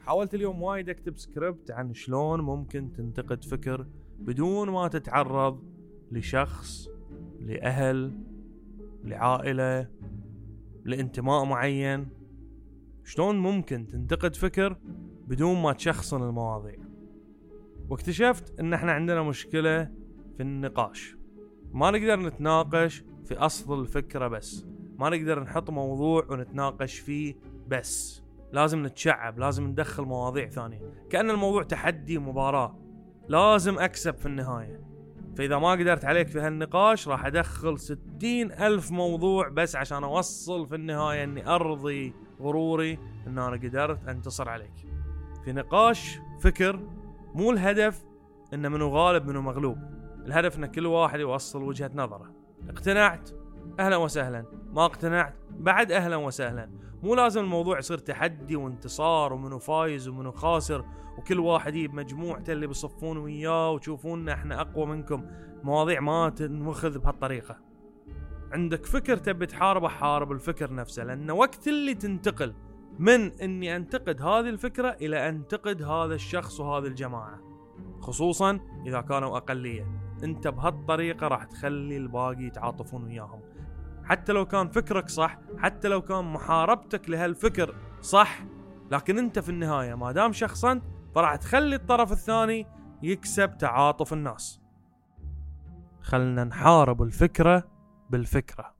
حاولت اليوم وايد اكتب سكريبت عن شلون ممكن تنتقد فكر بدون ما تتعرض لشخص لأهل لعائلة لانتماء معين. شلون ممكن تنتقد فكر بدون ما تشخصن المواضيع؟ واكتشفت إن إحنا عندنا مشكلة في النقاش. ما نقدر نتناقش في أصل الفكرة بس. ما نقدر نحط موضوع ونتناقش فيه بس. لازم نتشعب لازم ندخل مواضيع ثانية. كأن الموضوع تحدي مباراة لازم أكسب في النهاية. فإذا ما قدرت عليك في هالنقاش راح أدخل ستين ألف موضوع بس عشان أوصل في النهاية أني أرضي غروري أن أنا قدرت أنتصر عليك. في نقاش فكر مو الهدف أنه منو غالب منو مغلوب. الهدف أن كل واحد يوصل وجهة نظره. اقتنعت؟ أهلا وسهلا. ما اقتنعت؟ بعد أهلا وسهلا. مو لازم الموضوع يصير تحدي وانتصار ومنو فايز ومنو خاسر وكل واحد يجيب مجموعته اللي بيصفون وياه وتشوفوننا إحنا أقوى منكم. مواضيع ما تنوخذ بهالطريقة. عندك فكر تبي تحاربه حارب الفكر نفسه لأن وقت اللي تنتقل من إني أنتقد هذه الفكرة إلى أنتقد هذا الشخص وهذه الجماعة. خصوصا إذا كانوا أقلية. انت بهالطريقة راح تخلي الباقي يتعاطفون وياهم. حتى لو كان فكرك صح حتى لو كان محاربتك لهالفكر صح لكن انت في النهاية ما دام شخصنت فراح تخلي الطرف الثاني يكسب تعاطف الناس. خلنا نحارب الفكرة بالفكرة.